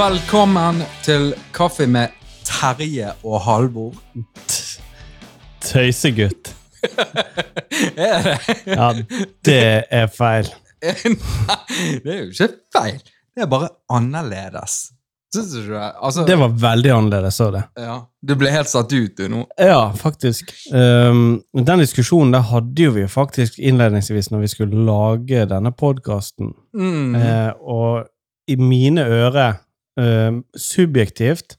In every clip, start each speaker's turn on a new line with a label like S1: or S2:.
S1: Velkommen til Kaffe med Terje og Halvor.
S2: Tøysegutt.
S1: Er det?
S2: Ja, det er feil.
S1: Nei, det er jo ikke feil. Det er bare annerledes. Syns du ikke det? Altså,
S2: Det var veldig annerledes, så det.
S1: ja, Du ble helt satt ut, du, nå.
S2: Ja, faktisk. Um, den diskusjonen der hadde jo vi faktisk innledningsvis når vi skulle lage denne podkasten.
S1: Mm.
S2: Uh, og i mine ører, um, subjektivt,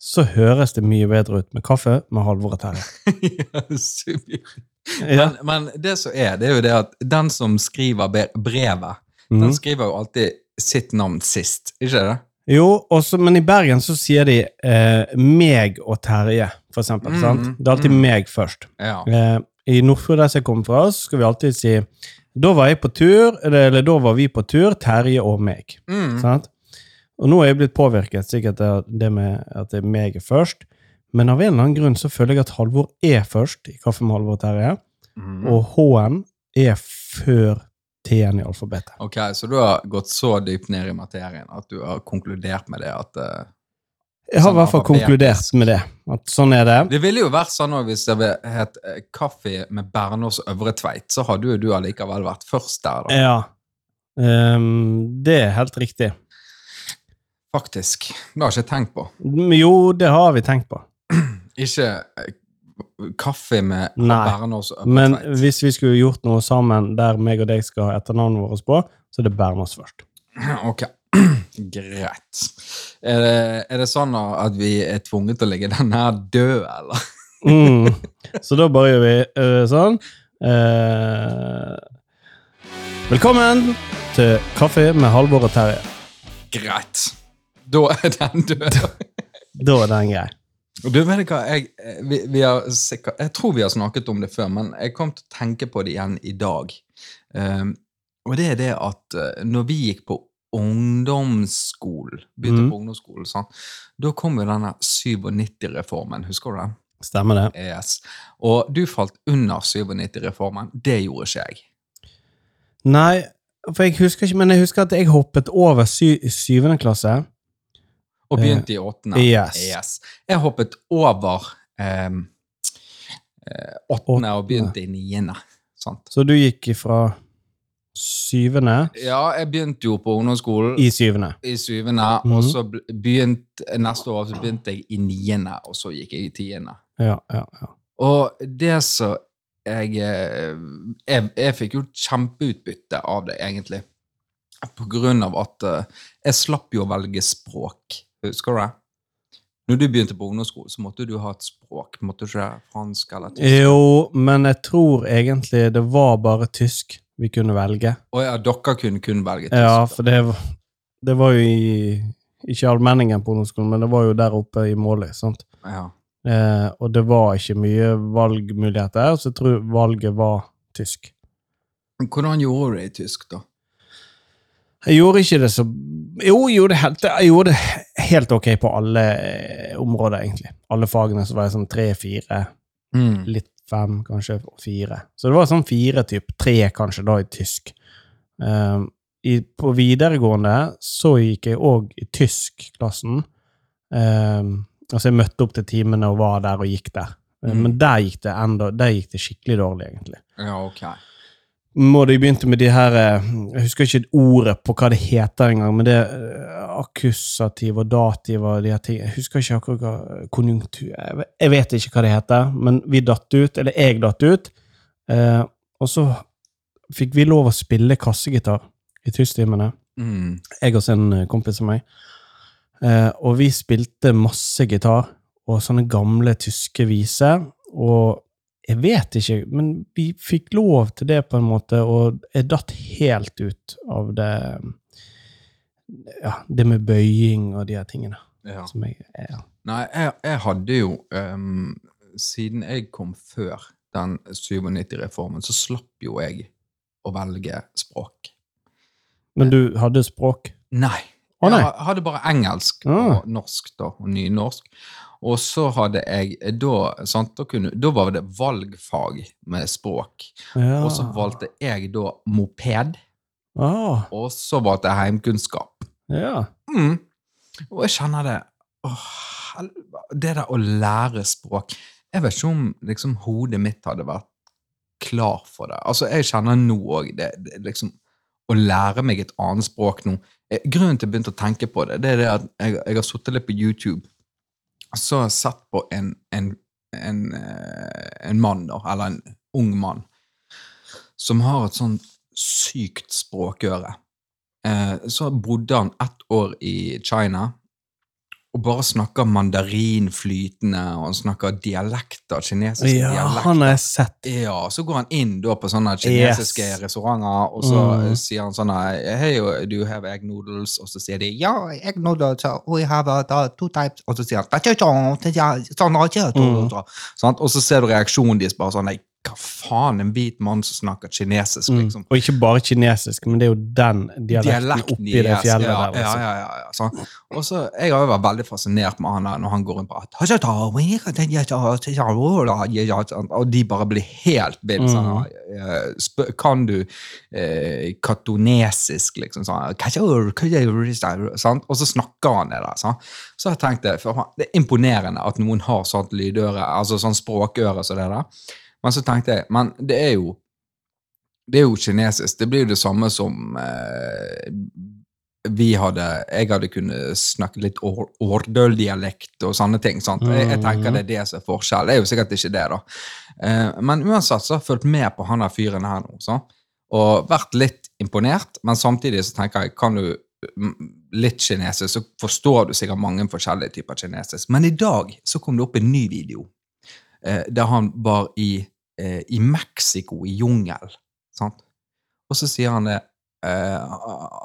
S2: så høres det mye bedre ut med kaffe med Halvor og Terje.
S1: Ja, subjektivt.
S2: Ja.
S1: men, men det som er, det er jo det at den som skriver brevet,
S2: mm.
S1: den skriver jo alltid sitt navn sist, ikke det?
S2: Jo, også, men i Bergen så sier de eh, meg og Terje, for eksempel.
S1: Mm,
S2: sant? Det er alltid
S1: mm.
S2: meg først.
S1: Ja.
S2: Eh, I Nordfjord, der jeg kommer fra, så skal vi alltid si Da var jeg på tur, eller, eller da var vi på tur, Terje og meg.
S1: Mm.
S2: Sant? Og nå er jeg blitt påvirket, sikkert det, det med at det er meg er først. Men av en eller annen grunn så føler jeg at Halvor er først i Kaffe med Halvor Terje,
S1: Mm.
S2: og H-en er før T-en i alfabetet.
S1: Ok, så du har gått så dypt ned i materien at du har konkludert med det at uh,
S2: Jeg har
S1: Sånn
S2: i hvert fall konkludert med det. At sånn er det.
S1: Det ville jo vært sånn også hvis det het eh, Kaffe med Bernås Øvre Tveit, så hadde jo du allikevel vært først der, da.
S2: Ja. um, det er helt riktig.
S1: Faktisk. Det har jeg ikke tenkt på.
S2: Jo, det har vi tenkt på.
S1: Ikke eh, kaffe med Bernås Øvre
S2: Men hvis vi skulle gjort noe sammen der meg og deg skal ha etternavnet vårt på, så er det Bernås først.
S1: Ok, greit. Er det, er det sånn at vi er tvunget til å legge den her død, eller?
S2: Mm. Så da bare gjør vi eh, sånn. Uh, velkommen til Kaffe med Halvor og Terje.
S1: Greit. Da er den død.
S2: Da er den grei.
S1: Og du vet hva, jeg, eh, vi, vi har sikkert, jeg tror vi har snakket om det før, men jeg kom til å tenke på det igjen i dag. Um, og det er det at eh, når vi gikk på ungdomsskolen, begynte
S2: mm.
S1: på ungdomsskolen, sånn, da kom jo denne 97-reformen, husker du den?
S2: Stemmer det.
S1: Yes. Og du falt under 97-reformen. Det gjorde ikke jeg.
S2: Nei, for jeg husker ikke, men jeg husker at jeg hoppet over sy syvende klasse.
S1: Og begynte i åttende.
S2: yes.
S1: Jeg hoppet over um, åttende og begynte i niende. Sant?
S2: Så du gikk fra syvende
S1: Ja, jeg begynte jo på ungdomsskolen
S2: i syvende.
S1: i syvende,
S2: Mhm.
S1: og så begynte neste år så begynte jeg i niende, og så gikk jeg i tiende.
S2: Ja, ja, ja.
S1: Og det så jeg, eh, jeg Jeg fikk jo kjempeutbytte av det, egentlig. På grunn av at eh, jeg slapp jo å velge språk. Husker du det? Når du begynte på ungdomsskolen, så måtte du ha et språk. Måtte du ikke fransk eller tysk?
S2: Jo, men jeg tror egentlig det var bare tysk vi kunne velge.
S1: Å ja, dere kunne kun velge tysk.
S2: Ja, for det, var- det var jo i Ikke allmenningen på ungdomsskolen, men det var jo der oppe i Måløy. sant?
S1: Ja.
S2: Eh, og det var ikke mye valgmuligheter, så jeg tror valget var tysk.
S1: Hvordan gjorde du det i tysk, da?
S2: Jeg gjorde ikke det så Jo, gjorde det helt, jeg gjorde det helt ok på alle eh, områder, egentlig. Alle fagene så var jeg sånn tre-fire, litt fem, kanskje fire. Så det var sånn fire, typ tre kanskje, da, i tysk. Um, i, på videregående så gikk jeg òg i tyskklassen. Um, altså, jeg møtte opp til timene og var der og gikk der. Um,
S1: Mm.
S2: Men der gikk det enda, der gikk det skikkelig dårlig, egentlig.
S1: Ja, ok.
S2: Må de begynte med de her eh, Jeg husker ikke ordet på hva det heter engang, men det er akkusativ og dativ og de her ting. Jeg husker ikke akkurat hva konjunktur Jeg vet- ikke hva det heter, men vi datt ut, eller jeg datt ut. Eh, og så fikk vi lov å spille kassegitar i tysktimene,
S1: Mm.
S2: jeg og en eh, kompis av meg. Eh, og vi spilte masse gitar og sånne gamle tyske viser. Og jeg vet ikke, men vi fikk lov til det på en måte, og jeg datt helt ut av det Ja, det med bøying og de her tingene.
S1: Ja.
S2: Som jeg, ja.
S1: Nei, jeg, jeg hadde jo um, Siden jeg kom før den 97-reformen, så slapp jo jeg å velge språk.
S2: Men du hadde språk?
S1: Nei.
S2: Å, nei.
S1: Jeg hadde bare engelsk
S2: Ah.
S1: og norsk, da, og nynorsk. Og så hadde jeg da sant, da, kunne, da var det valgfag med språk.
S2: Ja.
S1: Og så valgte jeg da moped,
S2: ah,
S1: og så valgte jeg heimkunnskap.
S2: Ja.
S1: Mm. Og jeg kjenner det åh, Det der å lære språk Jeg vet ikke om liksom, hodet mitt hadde vært klar for det. Altså, Jeg kjenner nå òg det, det liksom, Å lære meg et annet språk nå eh, Grunnen til jeg begynte å tenke på det, det er det at jeg, jeg har sittet litt på YouTube så sett på en, en, en, eh, en mann, da, eller en ung mann, som har et sånn sykt språkøre. Eh, så bodde han ett år i China og bare snakker mandarin flytende, og han snakker dialekter, kinesiske
S2: Ja,
S1: dialekter.
S2: han har jeg sett.
S1: Ja, så går han inn da på sånne kinesiske
S2: Yes.
S1: restauranter, og så
S2: Mm.
S1: sier han sånn Hey, do you have egg noodles? Og så sier de ja, egg noodles, uh, we have uh, two types. Og så sier han
S2: Mm.
S1: Sant? Og så ser du reaksjonen deres bare sånn Nei, hva faen, en hvit mann som snakker kinesisk,
S2: Mm.
S1: liksom.
S2: Og ikke bare kinesisk, men det er jo den dialekten
S1: Dialekten
S2: oppi det fjellet
S1: ja,
S2: der.
S1: Ja,
S2: Liksom.
S1: ja, ja, ja. Og så, Jeg har jo vært veldig fascinert med han der når han går rundt på Og de bare blir helt ville. Sånn, eh, kan du eh, katonesisk, liksom? Sånn. Og så snakker han det der. Sånn. Så jeg tenkte, for Det er imponerende at noen har sånt lydøre, altså sånn språkøre som det der. Men så tenkte jeg, men det er jo det er jo kinesisk. Det blir jo det samme som eh, vi hadde Jeg hadde kunnet snakke litt år- årdøldialekt og sånne ting. sant? Jeg, jeg tenker det er det som er forskjell. Det er jo sikkert ikke det, da. Eh, men uansett så har jeg fulgt med på han der fyren her nå. så. Og vært litt imponert, men samtidig så tenker jeg kan du mm, litt kinesisk, så forstår du sikkert mange forskjellige typer kinesisk. Men i dag så kom det opp en ny video eh, der han var i, eh, i Mexico, i jungel. Sant? Og så sier han det eh,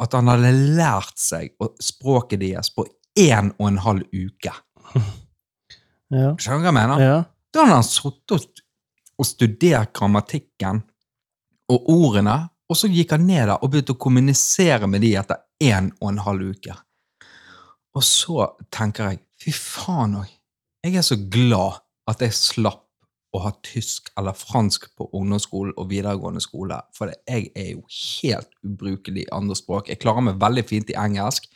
S1: at han hadde lært seg språket deres på én og en halv uke.
S2: Ja.
S1: Skjønner du hva jeg mener?
S2: ja.
S1: Da hadde han sittet og, og studert grammatikken og ordene, og så gikk han ned der og begynte å kommunisere med de etter én og en halv uke. Og så tenker jeg, fy faen òg, jeg er så glad at jeg slapp å ha tysk eller fransk på ungdomsskolen og videregående skole, for jeg er jo helt ubrukelig i andre språk. Jeg klarer meg veldig fint i engelsk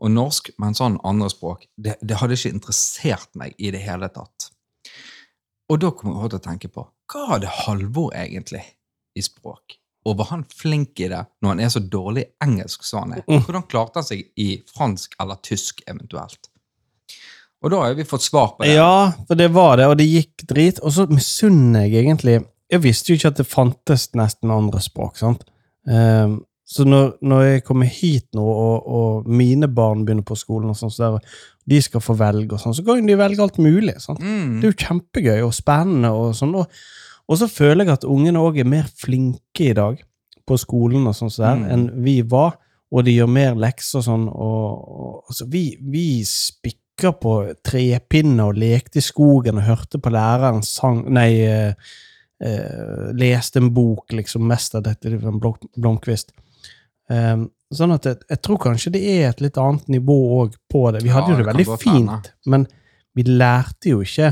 S1: og norsk, men sånn andre språk, det, det hadde ikke interessert meg i det hele tatt. Og da kom jeg til å tenke på, hva hadde Halvor egentlig i språk? Og var han flink i det når han er så dårlig i engelsk som han er? Hvordan klarte han seg i fransk eller tysk eventuelt? Og da har vi fått svar på det.
S2: Ja, for det var det, og det gikk drit. Og så misunner jeg egentlig Jeg visste jo ikke at det fantes nesten andre språk. sant? Um, så når, når jeg kommer hit nå, og, og mine barn begynner på skolen, og sånn, så der, de skal få velge, og sånn, så kan de velge alt mulig. sant?
S1: Mm.
S2: Det er jo kjempegøy og spennende. Og sånn, og, og så føler jeg at ungene òg er mer flinke i dag på skolen og sånn så der,
S1: Mm.
S2: enn vi var, og de gjør mer lekser og sånn. Og, og, altså, vi, vi spikka på trepinne og lekte i skogen og hørte på læreren sang Nei, eh, eh, leste en bok, liksom, mest av dette, Blomkvist. Um, sånn at jeg, jeg tror kanskje det er et litt annet nivå òg på det. Vi
S1: Ja,
S2: hadde jo det
S1: det
S2: veldig fint, men vi lærte jo ikke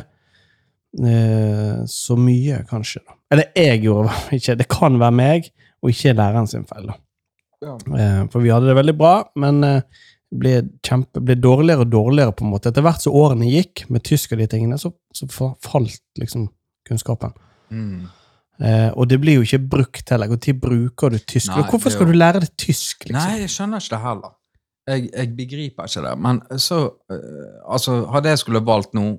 S2: uh, så mye, kanskje. da. Eller jeg gjorde ikke. Det kan være meg, og ikke læreren sin feil. da.
S1: Ja.
S2: Uh, for vi hadde det veldig bra, men eh, ble, kjempe, ble dårligere og dårligere på en måte. Etter hvert som årene gikk med tysk og de tingene, så, så fa- falt liksom kunnskapen.
S1: Mm.
S2: Eh, og det blir jo ikke brukt heller. Når bruker du tysk?
S1: Nei,
S2: hvorfor skal du lære det tysk? liksom?
S1: Nei, jeg skjønner ikke det heller. Jeg, jeg begriper ikke det. Men så øh, Altså, hadde jeg skulle valgt noe,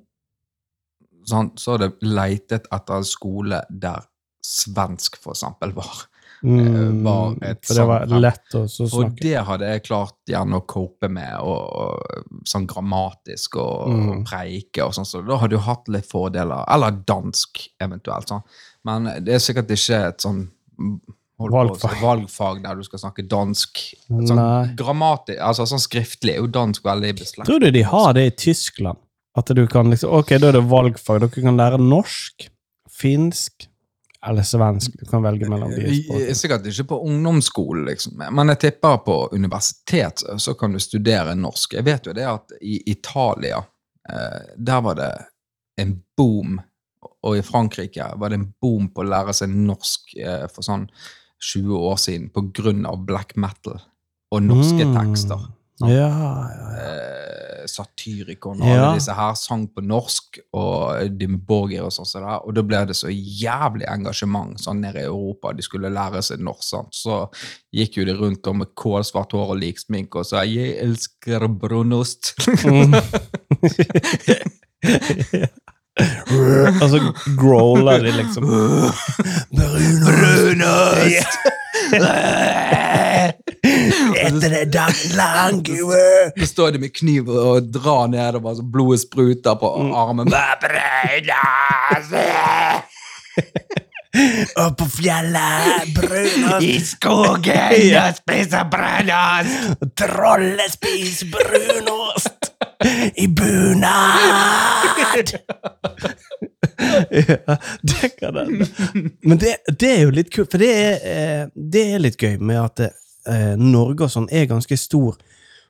S1: sånn, så hadde jeg leitet etter en skole der svensk, for eksempel, var.
S2: Mm,
S1: var et
S2: for det var lett å snakke.
S1: Og det hadde jeg klart gjerne å cope med, og, og sånn grammatisk og,
S2: Mm.
S1: og preike og sånn, så da hadde du hatt litt fordeler. Eller dansk, eventuelt. sånn. Men det er sikkert ikke et sånn Valgfag. på,
S2: Valgfag.
S1: der du skal snakke dansk. Sånn, grammatisk, altså sånn skriftlig er jo dansk veldig beslektet.
S2: Tror du de har det i Tyskland? At du kan liksom Ok, da er det valgfag. Dere kan lære norsk, finsk eller svensk. Du kan velge mellom de
S1: Eh,
S2: språkene.
S1: Sikkert ikke på ungdomsskole, liksom. men jeg tipper på universitet så kan du studere norsk. Jeg vet jo det at i Italia, eh, der var det en boom, og i Frankrike var det en boom på å lære seg norsk eh, for sånn 20 år siden på grunn av black metal og norske
S2: Mm.
S1: tekster. Sant?
S2: Ja, ja, ja.
S1: Eh, Satyricon og
S2: Ja.
S1: alle disse her sang på norsk, og Dimborger og sånn. Og da ble det så jævlig engasjement sånn nede i Europa. De skulle lære seg norsk. sant? Så gikk jo de rundt om med kålsvart hår og lik sminke og sa 'Jeg elsker brunost'.
S2: Mm. altså growler de liksom.
S1: Brunost!
S2: Etter det dag lang
S1: Så står de med kniv og drar nedover, så blodet spruter på armen. Brunost!
S2: Og på fjellet, brunost.
S1: I skogen
S2: Ja.
S1: spiser brunost!
S2: Trollet spiser brunost i bunad! ja, det kan hende. Men det, det er jo litt kult, for det er, eh, det er litt gøy med at eh, Norge og sånn er ganske stor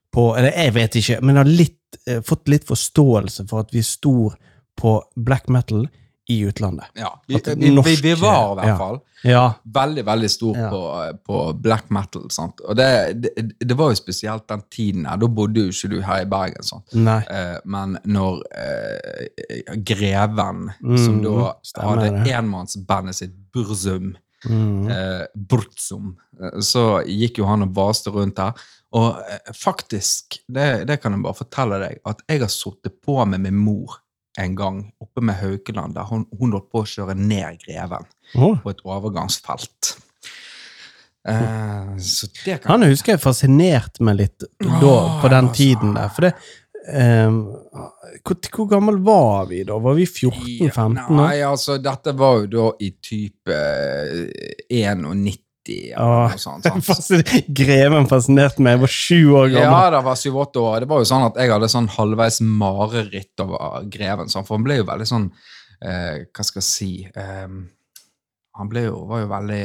S2: på Eller jeg vet ikke, men har litt, eh, fått litt forståelse for at vi er stor på black metal i utlandet.
S1: Ja, vi, vi, vi, vi var i hvert
S2: ja.
S1: fall
S2: Ja.
S1: veldig, veldig stor på, på black metal. Sant? Og det, det, det var jo spesielt den tiden her. Da bodde jo ikke du her i Bergen. Sant? Eh, men når eh, Greven,
S2: Mm,
S1: som da hadde enmannsbandet sitt Burzum,
S2: Mm.
S1: eh, Brutzum, eh, så gikk jo han og vaste rundt her. Og eh, faktisk, det, det kan jeg bare fortelle deg, at jeg har sittet på med min mor en gang oppe med Haukeland, der hun, hun holdt på å kjøre ned Greven
S2: oh.
S1: på et overgangsfelt. Eh, så det kan
S2: Han husker jeg fascinerte meg litt da, på den
S1: altså.
S2: tiden der. For det ehm, hvor, hvor gammel var vi da? Var vi 14-15? da?
S1: Nei, altså, dette var jo da i type eh, 91 eller
S2: Ja.
S1: sånt.
S2: Greven fascinerte meg. Jeg var sju år gammel.
S1: Ja, det var syv-åtte år. Det var jo sånn at jeg hadde sånn halvveis mareritt over Greven, for han ble jo veldig sånn eh, Hva skal jeg si eh, Han ble jo, var jo veldig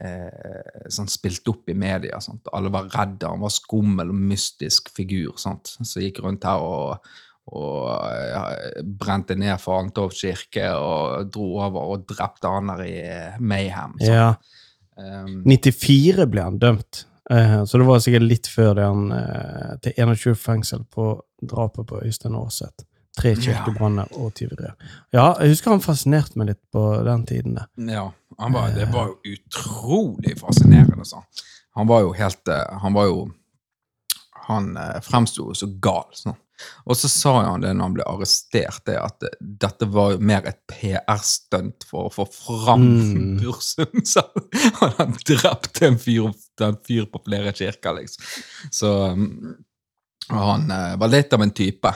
S1: eh, sånn spilt opp i media. Sant? Alle var redde. Han var skummel og mystisk figur sant? som gikk rundt her og og ja, brente ned for Antov kirke og dro over og drepte han her i Mayhem. sant?
S2: Ja.
S1: Um,
S2: 94 ble han dømt. uh, så det var sikkert litt før det han uh, til 21 fengsel på drapet på Øystein Aarseth. Tre kirkebranner og tyverier. Ja, jeg husker han fascinerte meg litt på den tiden.
S1: Ja, han var, det var jo utrolig fascinerende. Sånn. Han var jo helt eh, Han var jo Han eh, fremsto så gal. Sånn. Og så sa han det når han ble arrestert, det at dette var jo mer et PR-stunt for å få fram
S2: Mm.
S1: Bursum. Så han har drept en fyr, en fyr på flere kirker, liksom. Så mm, han eh, var litt av en type.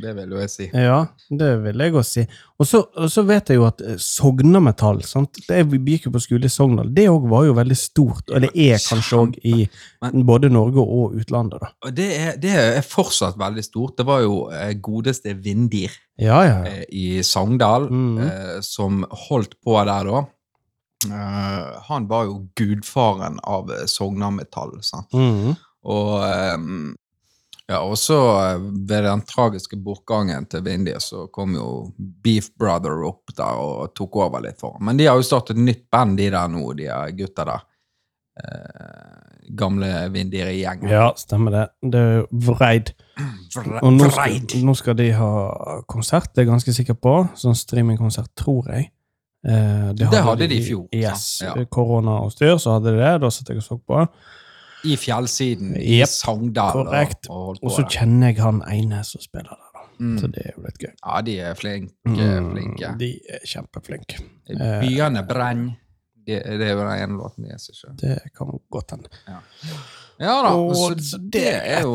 S1: Det vil jo jeg si.
S2: Ja, det vil jeg også si. Og så, vet jeg jo at eh, Sognametall sant? Det, Vi gikk jo på skole i Sogndal. Det òg var jo veldig stort, eller er kanskje òg i både Norge og utlandet. da.
S1: Det er, det er fortsatt veldig stort. Det var jo eh, godeste Vindir.
S2: Ja, ja.
S1: eh, i Sogndal, eh, som holdt på der da. Han var jo gudfaren av Sognametall. sant?
S2: Mm.
S1: Og ehm, ja, og så eh, ved den tragiske bortgangen til Vindia, så kom jo Beef Brother opp der og tok over litt for ham. Men de har jo startet et nytt band, de der nå, de her gutta der. Eh, gamle Vindir-gjengen.
S2: ja, stemmer det. Det er Vreid.
S1: Vre-
S2: Og nå skal, nå skal de ha konsert, det er jeg ganske sikker på. Sånn streamingkonsert, tror jeg. Eh,
S1: Det hadde de i fjor,
S2: Yes.
S1: Ja.
S2: Korona og styr, så hadde de det. Da satt jeg og så på.
S1: I fjellsiden i
S2: Jep,
S1: Sogndal.
S2: korrekt.
S1: Og,
S2: Og så kjenner jeg han ene som spiller der.
S1: Mm.
S2: Så det er jo litt gøy.
S1: Ja, de er flinke.
S2: Mm,
S1: flinke.
S2: De er kjempeflinke. Eh,
S1: Byene brenner. Det, det er jo den ene låten de er seg.
S2: Det kan godt hende.
S1: Ja da,
S2: Og
S1: så det,
S2: det er
S1: jo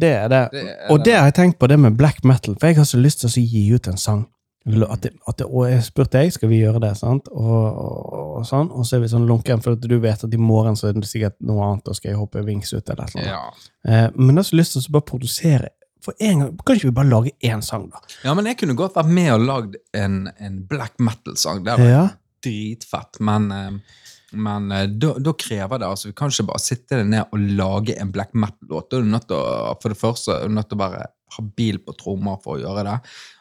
S2: Det er det.
S1: Det er
S2: og
S1: det
S2: har jeg tenkt på, det med black metal. For jeg har så lyst til å gi ut en sang. At det, at det, og jeg spurte jeg, skal vi gjøre det, sant? Og, og, og sånn. Og så er vi sånn lunken, for du vet at i morgen så er det sikkert noe annet, og skal jeg hoppe wings ut eller noe.
S1: ja.
S2: Eh, men jeg har så lyst til å bare produsere for en gang. Kan ikke vi bare lage én sang, da?
S1: ja, men jeg kunne godt vært med og lagd en, en black metal-sang. Det hadde vært dritfett. Men, eh, men eh, da, da krever det altså Vi kan ikke bare sitte ned og lage en black metal-låt. Da er du nødt til å, For det første er du nødt til å være habil på trommer for å gjøre det.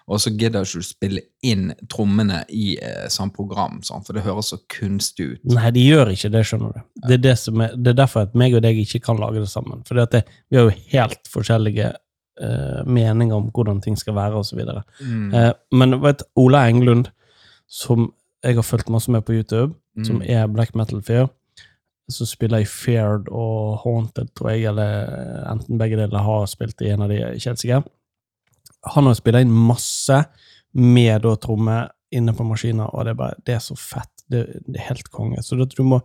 S1: Og så gidder ikke du spille inn trommene i eh, samme program, sånn, for det høres så kunstig ut.
S2: Nei, de gjør ikke det, skjønner du. Det er, det som er, det er derfor at meg og deg ikke kan lage det sammen. For vi har jo helt forskjellige eh, meninger om hvordan ting skal være, osv.
S1: Mm.
S2: Eh, men vet Ola Englund, som jeg har fulgt masse med på YouTube, som
S1: Mm.
S2: er black metal-fyr, som spiller i Feared og Haunted, tror jeg, eller enten begge deler har spilt i en av de, jeg er ikke helt sikker. Han har spilt inn masse med da tromme inne på maskiner, og det er bare, det er så fett. Det, det er helt konge. Så du, må,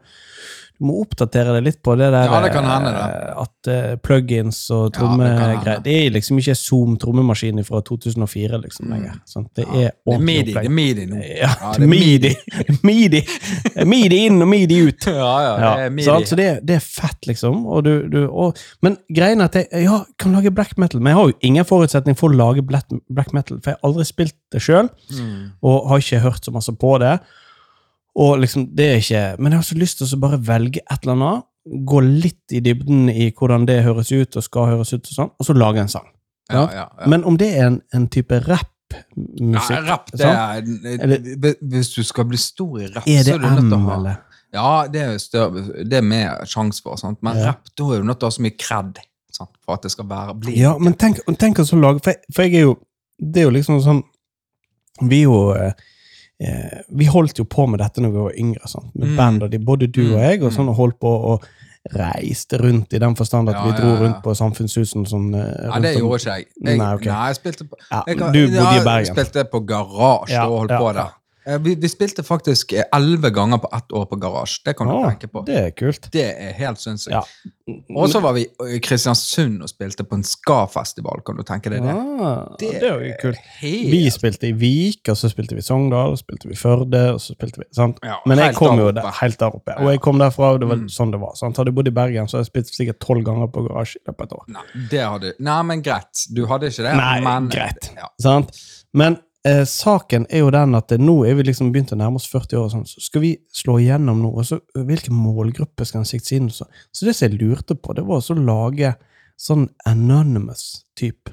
S2: du må oppdatere deg litt på det der
S1: Ja, det kan hende,
S2: eh, at uh, plugins og
S1: Ja, det
S2: trommegreier Det er liksom ikke Zoom trommemaskin fra 2004 liksom
S1: Mm.
S2: lenger. sant? Det er
S1: Det
S2: ordentlig
S1: midi, det
S2: opplegg.
S1: er midi nå.
S2: Ja,
S1: det er
S2: midi. midi. Midi inn og midi ut.
S1: Ja, ja, det er midi.
S2: så altså det, det er fett, liksom. Og du, du, og, men greien er at jeg ja, kan lage black metal, men jeg har jo ingen forutsetning for å lage black, black metal, for jeg har aldri spilt det sjøl,
S1: Mm.
S2: og har ikke hørt så masse på det. Og liksom, det er ikke Men jeg har så lyst til å bare velge et eller annet, gå litt i dybden i hvordan det høres ut, og skal høres ut, og sånn, og så lage en sang.
S1: Ja, ja, ja.
S2: Men om det er en, en type
S1: ja,
S2: rappmusikk
S1: rapp, det
S2: sant?
S1: er
S2: Eller-
S1: Hvis du skal bli stor i rapp,
S2: Er
S1: så
S2: det
S1: er du nødt til å ha
S2: eller?
S1: Ja, det er, større, det er mer sjanse for, sant? men
S2: Ja.
S1: rapp, da er du nødt til å ha så mye kred sant? for at det skal være bli
S2: Ja, men tenk, tenk å lage for, jeg- for jeg er jo Det er jo liksom sånn Vi er jo eh, Vi holdt jo på med dette når vi var yngre, sant? med
S1: Mm.
S2: band, og de, både du og
S1: Mm,
S2: jeg, og sånn, og holdt på og reiste rundt i den forstand at
S1: Ja,
S2: vi dro
S1: ja, ja.
S2: rundt på Samfunnshusene sånn eh,
S1: Ja, det gjorde ikke jeg. jeg
S2: Nei, okay.
S1: nei, jeg spilte på jeg,
S2: du bodde i Bergen.
S1: Jeg spilte på garasje og holdt på der. Eh, Vi, vi spilte faktisk eh, elleve ganger på ett år på garasje. Det kan du
S2: Å,
S1: tenke på.
S2: Det er kult.
S1: Det er helt sinnssykt.
S2: Ja.
S1: Og så var vi i Kristiansund og spilte på en ska-festival. Kan du tenke deg det?
S2: Ah, det er jo kult.
S1: Helt,
S2: Vi spilte i Vik, og så spilte vi Sogndal, og så spilte vi Førde, og så spilte vi sant?
S1: Ja,
S2: Men jeg kom jo der, helt der oppe. Og jeg kom derfra, og det var
S1: Mm.
S2: sånn det var. Sant? Hadde jeg bodd i Bergen, så hadde jeg spilt sikkert tolv ganger på garasje i løpet av et år.
S1: Nei, det hadde Nei, men greit. Du hadde ikke det.
S2: Nei,
S1: men,
S2: greit.
S1: Ja.
S2: Sant? Men eh, saken er jo den at eh, nå er vi liksom begynt å nærme oss 40 år, og sånn, så skal vi slå igjennom nå. og så eh, Hvilken målgruppe skal en sikte inn? Så, så det som jeg lurte på, det var å lage sånn anonymous-type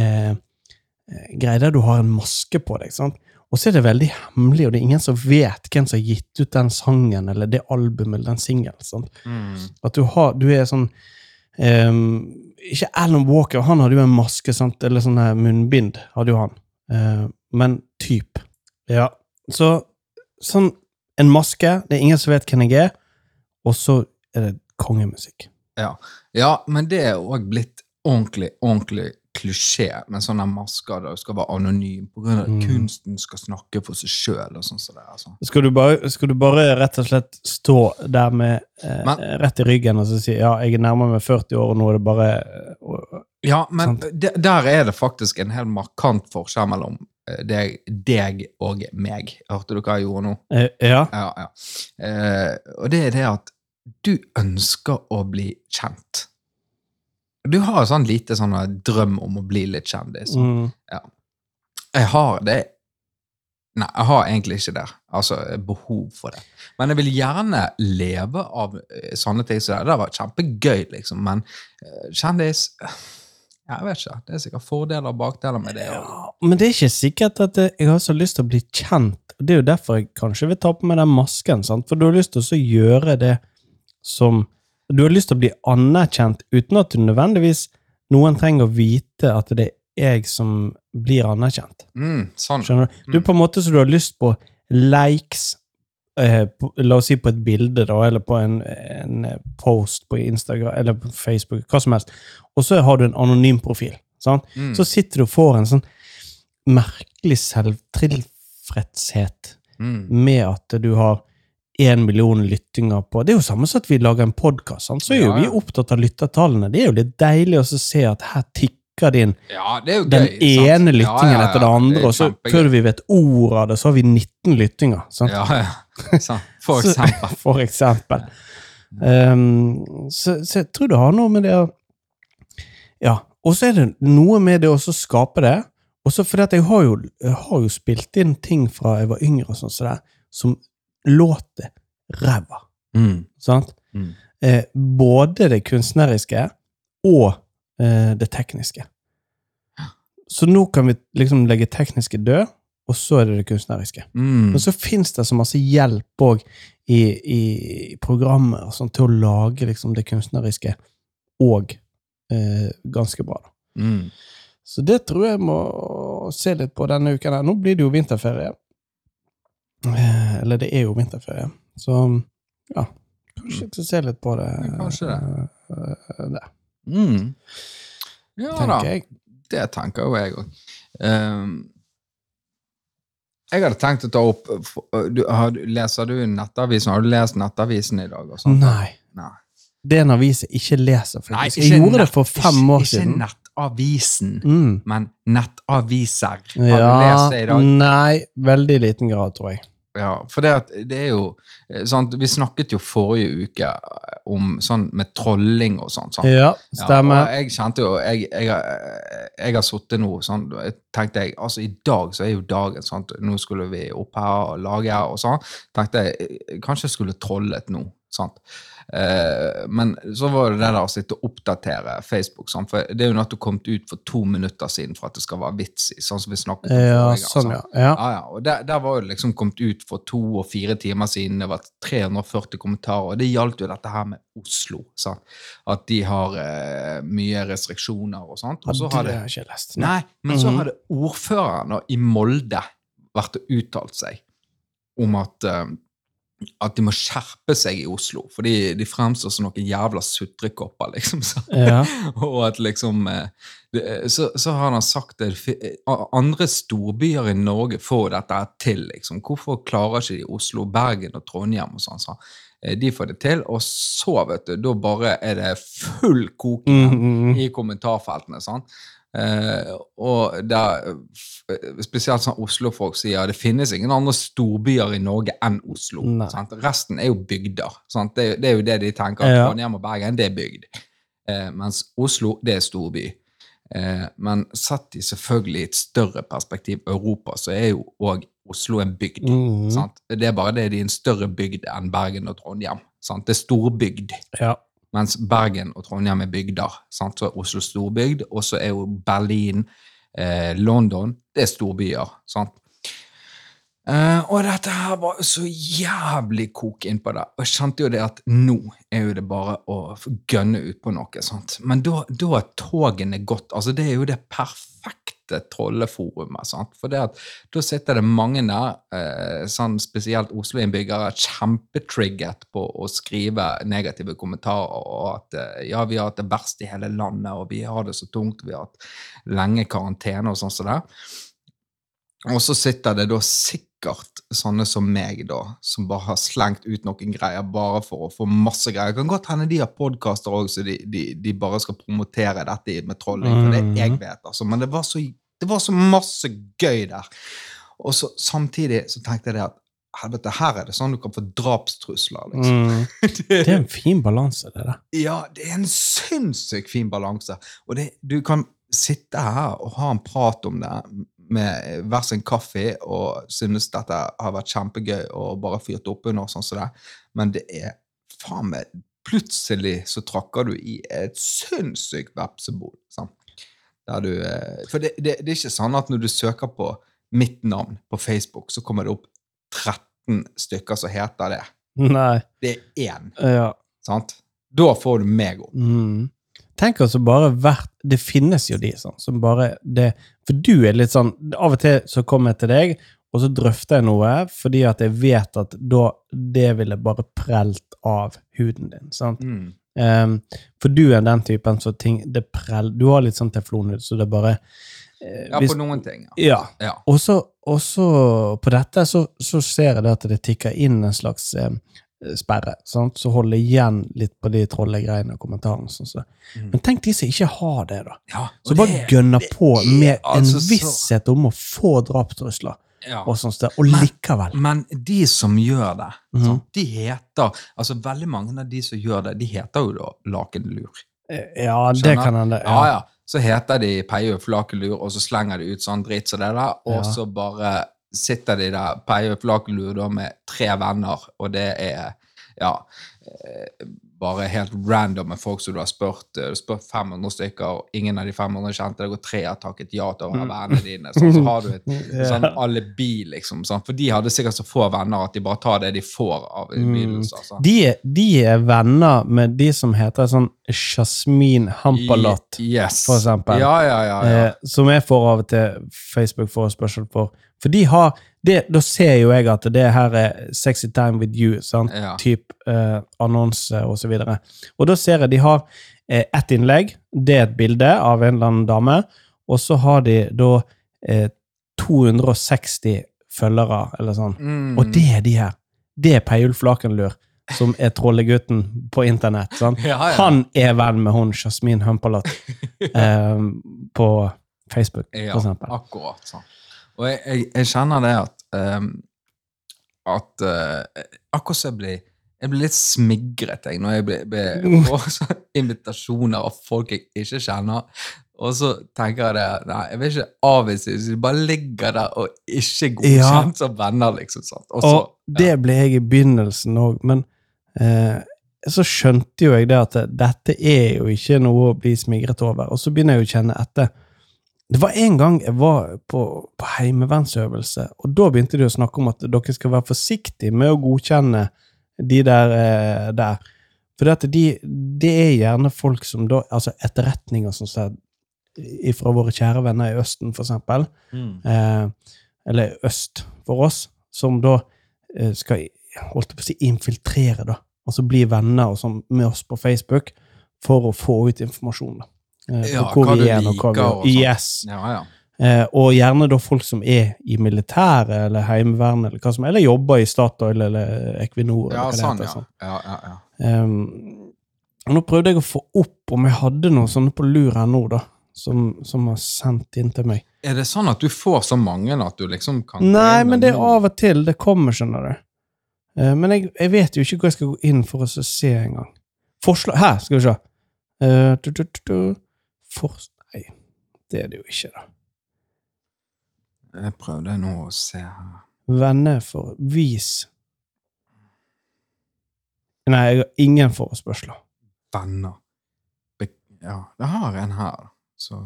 S2: eh, eh, greie der du har en maske på deg. sant? Og så er det veldig hemmelig, og det er ingen som vet hvem som har gitt ut den sangen eller det albumet eller den singelen.
S1: Mm.
S2: At du, har, du er sånn um, Ikke Alan Walker, han hadde jo en maske, sant? eller sånn munnbind. hadde jo han. Eh, men typ. Ja. Så sånn en maske, det er ingen som vet hvem jeg er, og så er det kongemusikk.
S1: Ja. ja, men det er òg blitt ordentlig, ordentlig klisjé med sånne masker der du skal være anonym på grunn av at
S2: Mm.
S1: kunsten skal snakke for seg sjøl sånn så. Altså.
S2: Skal skal du bare rett og slett stå der med eh,
S1: Men-
S2: rett i ryggen og så si ja, jeg er nærmere meg 40 år, og nå er det bare eh, og-
S1: Ja, men
S2: Sant.
S1: der er det faktisk en helt markant forskjell mellom eh, deg, deg og meg. Hørte du hva jeg gjorde nå?
S2: eh, Ja.
S1: Ja, ja. Eh, og det er det at du ønsker å bli kjent. Du har en sånn lite sånn drøm om å bli litt kjendis.
S2: Mm.
S1: Jeg har det Nei, jeg har egentlig ikke det. Altså, behov for det. Men jeg vil gjerne leve av eh, sånne ting som det. Det har vært kjempegøy, liksom. Men eh, kjendis eh, Jeg vet ikke. Det er sikkert fordeler og bakdeler med det.
S2: Ja, men det er ikke sikkert at jeg har så lyst til å bli kjent. Det er jo derfor jeg kanskje vil ta på meg den masken. sant? For du har lyst til å gjøre det som Du har lyst til å bli anerkjent uten at du nødvendigvis noen trenger å vite at det er jeg som blir anerkjent.
S1: Mm, sånn.
S2: Skjønner du? Du er på en måte så du har lyst på likes eh, på, La oss si på et bilde, da, eller på en, en post på Instagram eller på Facebook, hva som helst, og så har du en anonym profil. sant?
S1: Mm,
S2: så sitter du og får en sånn merkelig selvtilfredshet
S1: mm.
S2: med at du har én million lyttinger på Det er jo samme som at vi lager en podkast. Så er jo
S1: Ja,
S2: vi opptatt av lyttertallene. Det er jo litt deilig å se at her tikker det din
S1: Ja,
S2: den
S1: gøy. sant?
S2: ene
S1: Ja,
S2: lyttingen
S1: ja,
S2: etter det andre,
S1: det
S2: og så før vi vet ordet av det, så har vi 19 lyttinger. Sant?
S1: Ja, ja. Sant. For eksempel.
S2: For eksempel. Um, så, så jeg tror det har noe med det å Ja. Og så er det noe med det å skape det. Også fordi at jeg har jo, jeg har jo spilt inn ting fra jeg var yngre, og sånn det, som låter ræva.
S1: Mm.
S2: Sant?
S1: Mm.
S2: Eh, både det kunstneriske og det tekniske. så nå kan vi liksom legge tekniske død, og så er det det kunstneriske.
S1: Mm.
S2: Men så fins det så masse hjelp òg i, i programmer sånn, til å lage liksom, det kunstneriske og eh, ganske bra. da.
S1: Mm.
S2: Så det tror jeg må se litt på denne uken. her. Nå blir det jo vinterferie. Eh, eller det er jo vinterferie. Så ja, kanskje jeg skal se litt på det.
S1: Ja, kanskje det.
S2: eh, eh, det
S1: Mm. Ja da.
S2: jeg.
S1: Det tenker jo jeg òg. jeg hadde tenkt å ta opp du, har, Leser du Nettavisen? Har du lest Nettavisen i dag?
S2: Nei.
S1: Nei.
S2: Det er en avis jeg ikke leser,
S1: Nei,
S2: ikke Jeg gjorde det for fem
S1: ikke,
S2: år siden.
S1: Ikke Nettavisen,
S2: Mm.
S1: men nettaviser. Har du lest det i dag?
S2: nei, veldig liten grad, tror jeg.
S1: Ja, for det, at, det er jo eh, sant, Vi snakket jo forrige uke eh, om sånn med trolling og sånn. sant?
S2: Ja,
S1: Ja,
S2: stemmer.
S1: og jeg kjente jo Jeg, jeg, har- jeg har sittet nå sånn tenkte jeg, altså I dag så er jo dagen sant? Nå skulle vi opp her og lage her og sånn. tenkte jeg eh, kanskje jeg skulle trollet nå. Sant? Eh, men så var det det der å sitte og oppdatere Facebook. Sant? For det er jo noe du kom ut for to minutter siden for at det skal være vits i. sånn som vi snakket om
S2: Ja,
S1: forrige
S2: sånn, ja. ja.
S1: Ja, ja, og der, der var jo liksom kommet ut for to og fire timer siden. Det var 340 kommentarer, og det gjaldt jo dette her med Oslo. Sant? At de har eh, mye restriksjoner og sånt. Og så har
S2: det
S1: det,
S2: lest.
S1: nei, men så
S2: Mhm.
S1: hadde ordføreren i Molde vært og uttalt seg om at, eh, at de må skjerpe seg i Oslo, fordi de fremstår som noen jævla sutrekopper, liksom. Så.
S2: Ja.
S1: Og at liksom eh, så, så har han sagt det Andre storbyer i Norge får dette til, liksom. Hvorfor klarer ikke de Oslo, Bergen og Trondheim og sånn? Så, eh, de får det til, og så, vet du, da bare er det full koking
S2: Mm, -hmm.
S1: i kommentarfeltene. sant? Eh, og der, f- spesielt sånn Oslo-folk sier det finnes ingen andre storbyer i Norge enn Oslo. Sant? Resten er jo bygder. Sant? Det, det er jo det de tenker.
S2: Ja.
S1: Trondheim og Bergen, det er bygd. Eh, mens Oslo, det er storby. Eh, men satt i selvfølgelig et større perspektiv Europa, så er jo òg Oslo en bygd.
S2: mm.
S1: Sant? Det er bare det de er en større bygd enn Bergen og Trondheim. Sant? Det er storbygd.
S2: Ja.
S1: Mens Bergen og Trondheim er bygder. Sant? Så er Oslo storbygd, og så er jo Berlin, eh, London Det er storbyer. Sant? Eh, og dette her var så jævlig kok innpå det. Og jeg kjente jo det at nå er jo det bare å gønne ut på noe. sant? Men da, da er togene gått. altså Det er jo det perfekte trolleforumet. sant? For at da sitter det mange der, eh, sånn spesielt Oslo-innbyggere, kjempetrigget på å skrive negative kommentarer, og at eh, ja, vi har hatt det verst i hele landet, og vi har det så tungt, vi har hatt lenge karantene og sånn som det. Og så sitter det da sikkert sånne som meg, da, som bare har slengt ut noen greier bare for å få masse greier. Det kan godt hende de har podkaster òg, så de, de, de bare skal promotere dette med trolling. For det jeg vet, altså. Men det var, så, det var så masse gøy der. Og så samtidig så tenkte jeg det at helvete, her er det sånn du kan få drapstrusler, liksom.
S2: Mm. Det er en fin balanse, det der.
S1: Ja, det er en sinnssykt fin balanse. Og det, du kan sitte her og ha en prat om det med hver sin kaffe og synes dette har vært kjempegøy og bare fyrt opp under, sånn som det. Men det er faen meg Plutselig så trakker du i et sinnssykt vepsebol. Sånn. Du, eh, for det, det, det er ikke sånn at når du søker på mitt navn på Facebook, så kommer det opp 13 stykker som heter det.
S2: Nei.
S1: Det er én.
S2: Ja.
S1: Sant? Da får du meg opp.
S2: Mm. Tenk altså bare hvert Det finnes jo de sånn som bare det For du er litt sånn Av og til så kommer jeg til deg, og så drøfter jeg noe fordi at jeg vet at da det ville bare prelt av huden din. sant?
S1: Mm.
S2: Um, for du er den typen så ting det prell, Du har litt sånn teflonhud, så det bare eh,
S1: Ja,
S2: hvis-
S1: på noen ting. Ja.
S2: Ja.
S1: ja.
S2: Og så, og så på dette så, så ser jeg det at det tikker inn en slags eh, sperre, sant? så holde igjen litt på de trollegreiene og kommentarene. Sånn, så.
S1: Mm.
S2: Men tenk de som ikke har det, da.
S1: ja.
S2: Så bare
S1: det-
S2: gønner
S1: det
S2: på med
S1: altså
S2: en
S1: så-
S2: visshet om å få drapstrusler
S1: ja.
S2: og sånt, og
S1: Men-
S2: likevel.
S1: Men de som gjør det,
S2: mm.
S1: sant, de heter altså Veldig mange av de som gjør det, de heter jo da Lakenlur.
S2: Eh, Ja, det kan hende.
S1: Ja, ja. Så heter de Peiulf Lakenlur, og så slenger de ut sånn dritt som det der, og
S2: Ja.
S1: så bare sitter de der, på Lakenlur, da med tre venner, og det er ja, eh, bare helt random med folk som du har spurt. Du har spurt 500 stykker, og ingen av de 500 kjente deg, og tre har takket ja til å være vennene dine. Sånn, så har du et sånn alibi, liksom. Sånn. For de hadde sikkert så få venner at de bare tar det de får av innbydelser. sant?
S2: De, de er venner med de som heter sånn Jasmin Hampalot,
S1: Yes.
S2: for eksempel.
S1: Ja, ja, ja. ja.
S2: eh, som jeg får av og til Facebook-forespørsel for. For de har det, Da ser jo jeg at det her er Sexy Time with you, sant?
S1: Ja.
S2: typ eh, annonse og så videre. Og da ser jeg de har eh, ett innlegg, det er et bilde av en eller annen dame, og så har de da eh, 260 følgere, eller sånn.
S1: Mm.
S2: Og det er de her. Det er Peiulf Lakenlur, som er trollegutten på internett. sant?
S1: Ja, ja.
S2: Han er venn med hun Jasmin Humpalot eh, på Facebook, for eksempel.
S1: akkurat sånn. Og jeg, jeg, jeg kjenner det at um, at uh, akkurat så jeg blir jeg blir litt smigret jeg, når jeg blir, blir, får invitasjoner av folk jeg ikke kjenner. Og så tenker jeg det Nei, jeg vil ikke avvise hvis De bare ligger der og ikke godkjent som venner, liksom. Sant? Og så,
S2: Og det ble jeg i begynnelsen òg, men eh, så skjønte jo jeg det at dette er jo ikke noe å bli smigret over. Og så begynner jeg å kjenne etter. Det var en gang jeg var på, på heimevernsøvelse, og da begynte de å snakke om at dere skal være forsiktige med å godkjenne de der. Eh, der. For det, de, det er gjerne folk som da Altså etterretninger som sier fra våre kjære venner i Østen, for eksempel
S1: Mm.
S2: eh, eller øst for oss, som da eh, skal holdt på å si, infiltrere, da. Altså bli venner og sånn med oss på Facebook for å få ut informasjon. da. Eh,
S1: Ja, hva du
S2: er, og hva vi gjør. Yes.
S1: Ja, ja.
S2: Eh, og gjerne da folk som er i militæret eller Heimevernet, eller hva som eller jobber i Statoil eller Equinor.
S1: ja,
S2: eller
S1: sånn,
S2: heter,
S1: ja.
S2: sånn.
S1: ja, ja, ja.
S2: Um, nå prøvde jeg å få opp om jeg hadde noe sånne på lur her nå, da. Som, som har sendt inn til meg.
S1: Er det sånn at du får så mange at du liksom kan
S2: Nei, men det er av og til det kommer, skjønner du. Eh, men jeg, jeg vet jo ikke hvor jeg skal gå inn for å se engang. Forslag Her, skal vi se. Eh, tu, tu, du, du. Fors... Nei, det er det jo ikke, da.
S1: Jeg prøvde nå å se her.
S2: Venner for Vis. Nei, jeg har ingen forespørsler.
S1: venner. Be ja, det har en her. Så.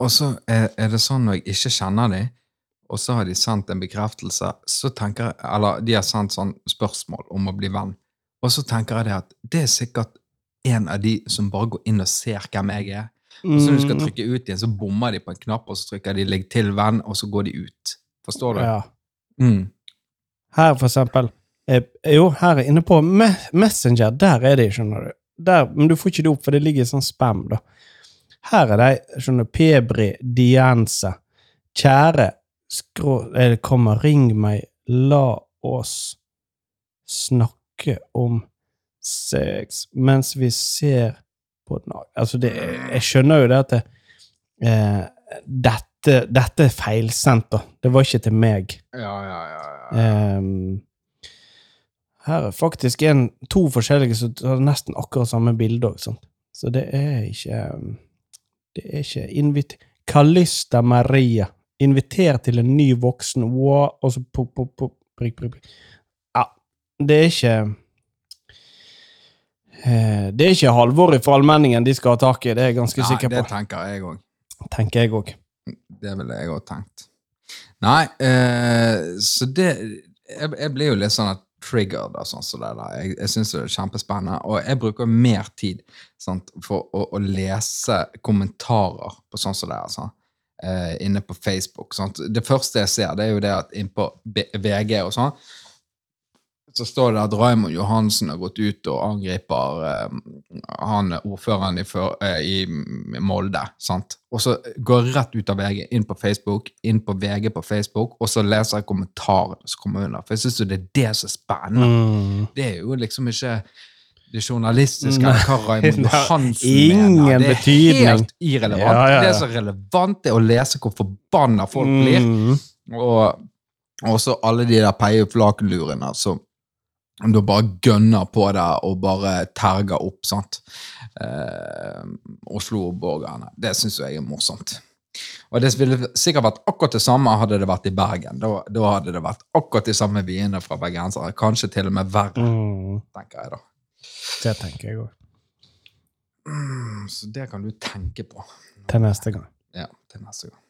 S1: Og så er, er det sånn når jeg ikke kjenner dem, og så har de sendt en bekreftelse, så tenker jeg, eller de har sendt sånn spørsmål om å bli venn, og så tenker jeg det at det er sikkert en av de som bare går inn og ser hvem jeg er. Og så når du skal
S2: Mm,
S1: trykke ut igjen, så bommer de på en knapp, og så trykker de 'legg til venn', og så går de ut. Forstår du?
S2: Ja.
S1: Mm.
S2: Her, for eksempel. Eh, jo, her er inne på Me Messenger. Der er de, skjønner du. Der, men du får ikke det opp, for det ligger i sånn spam, da. Her er de, skjønner du, Pebri Diense. Kjære, skrå... eh, kommer, ring meg, la oss snakke om sex mens vi ser på Altså, det Jeg skjønner jo det at det, eh, dette, dette er feilsendt, da. Det var ikke til meg.
S1: Ja, ja, ja. ja.
S2: Ehm, her er faktisk en, to forskjellige som har nesten akkurat samme bilde òg, så det er ikke Det er ikke invit... Kalista Maria. Inviter til en ny voksen wow, Og så pop, pop, pop, prik, prik. Ja, det er ikke eh, Det er ikke Halvor fra Allmenningen de skal ha tak i, det er jeg ganske
S1: Nei,
S2: sikker
S1: det tenker jeg òg.
S2: Tenker jeg òg.
S1: Det ville jeg òg tenkt. Nei, eh, så det jeg, jeg blir jo litt sånn at triggered og sånn som det der. Jeg, jeg syns det er kjempespennende, og jeg bruker mer tid sant, for å, å lese kommentarer på sånn som det er. Sånn, eh, inne på Facebook. Sant? Det første jeg ser, det er jo det at innpå VG og sånn, så står det at Raymond Johansen har gått ut og angriper eh, han ordføreren i, for, eh, i Molde. sant? Og så går rett ut av VG, inn på Facebook, inn på VG på Facebook, og så leser jeg kommentarene som kommer under. For jeg syns det er det som er spennende.
S2: Mm.
S1: Det er jo liksom ikke det journalistiske, eller hva Raymond Johansen
S2: ingen
S1: mener. Det er
S2: betydning.
S1: helt irrelevant.
S2: Ja, ja, ja.
S1: Det som er relevant, er å lese hvor forbanna folk blir.
S2: Mm.
S1: Og også alle de der peieflakelurene som da bare gønner på det og bare terger opp, sant. Eh, Oslo-borgerne. Det syns jeg er morsomt. Og det ville sikkert vært akkurat det samme hadde det vært i Bergen. Da, da hadde det vært akkurat de samme vyene fra bergensere. Kanskje til og med verre,
S2: Mm.
S1: tenker jeg da.
S2: Det tenker jeg òg.
S1: Mm, så det kan du tenke på.
S2: Til neste gang.
S1: Ja, til neste gang.